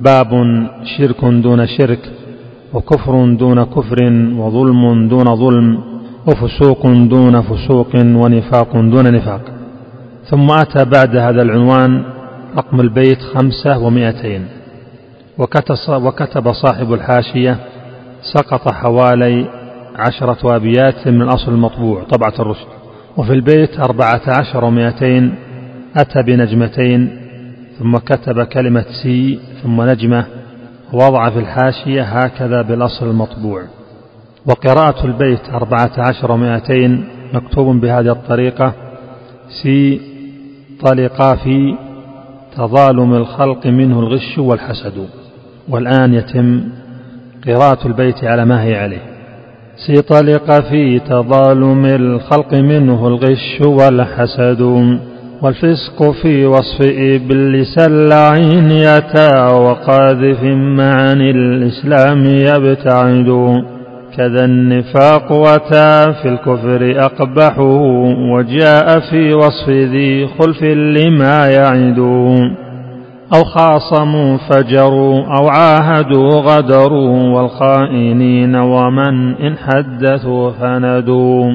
باب شرك دون شرك وكفر دون كفر وظلم دون ظلم وفسوق دون فسوق ونفاق دون نفاق. ثم أتى بعد هذا العنوان رقم البيت خمسة ومائتين وكتب صاحب الحاشية سقط حوالي عشرة أبيات من الأصل المطبوع طبعة الرشد. وفي البيت أربعة عشر ومائتين أتى بنجمتين ثم كتب كلمة سي ثم نجمة ووضع في الحاشية هكذا بالأصل المطبوع. وقراءة البيت أربعة عشر ومائتين مكتوب بهذه الطريقة سي طلقا في تظالم الخلق منه الغش والحسد. والآن يتم قراءة البيت على ما هي عليه. سي طلق في تظالم الخلق منه الغش والحسد. والفسق في وصف إبليس اللعين يتا وقاذف معاني الإسلام يبتعد. كذا النفاق وتا في الكفر أقبحه وجاء في وصف ذي خلف لما يعد. أو خاصموا فجروا أو عاهدوا غدروا والخائنين ومن إن حدثوا فندوا.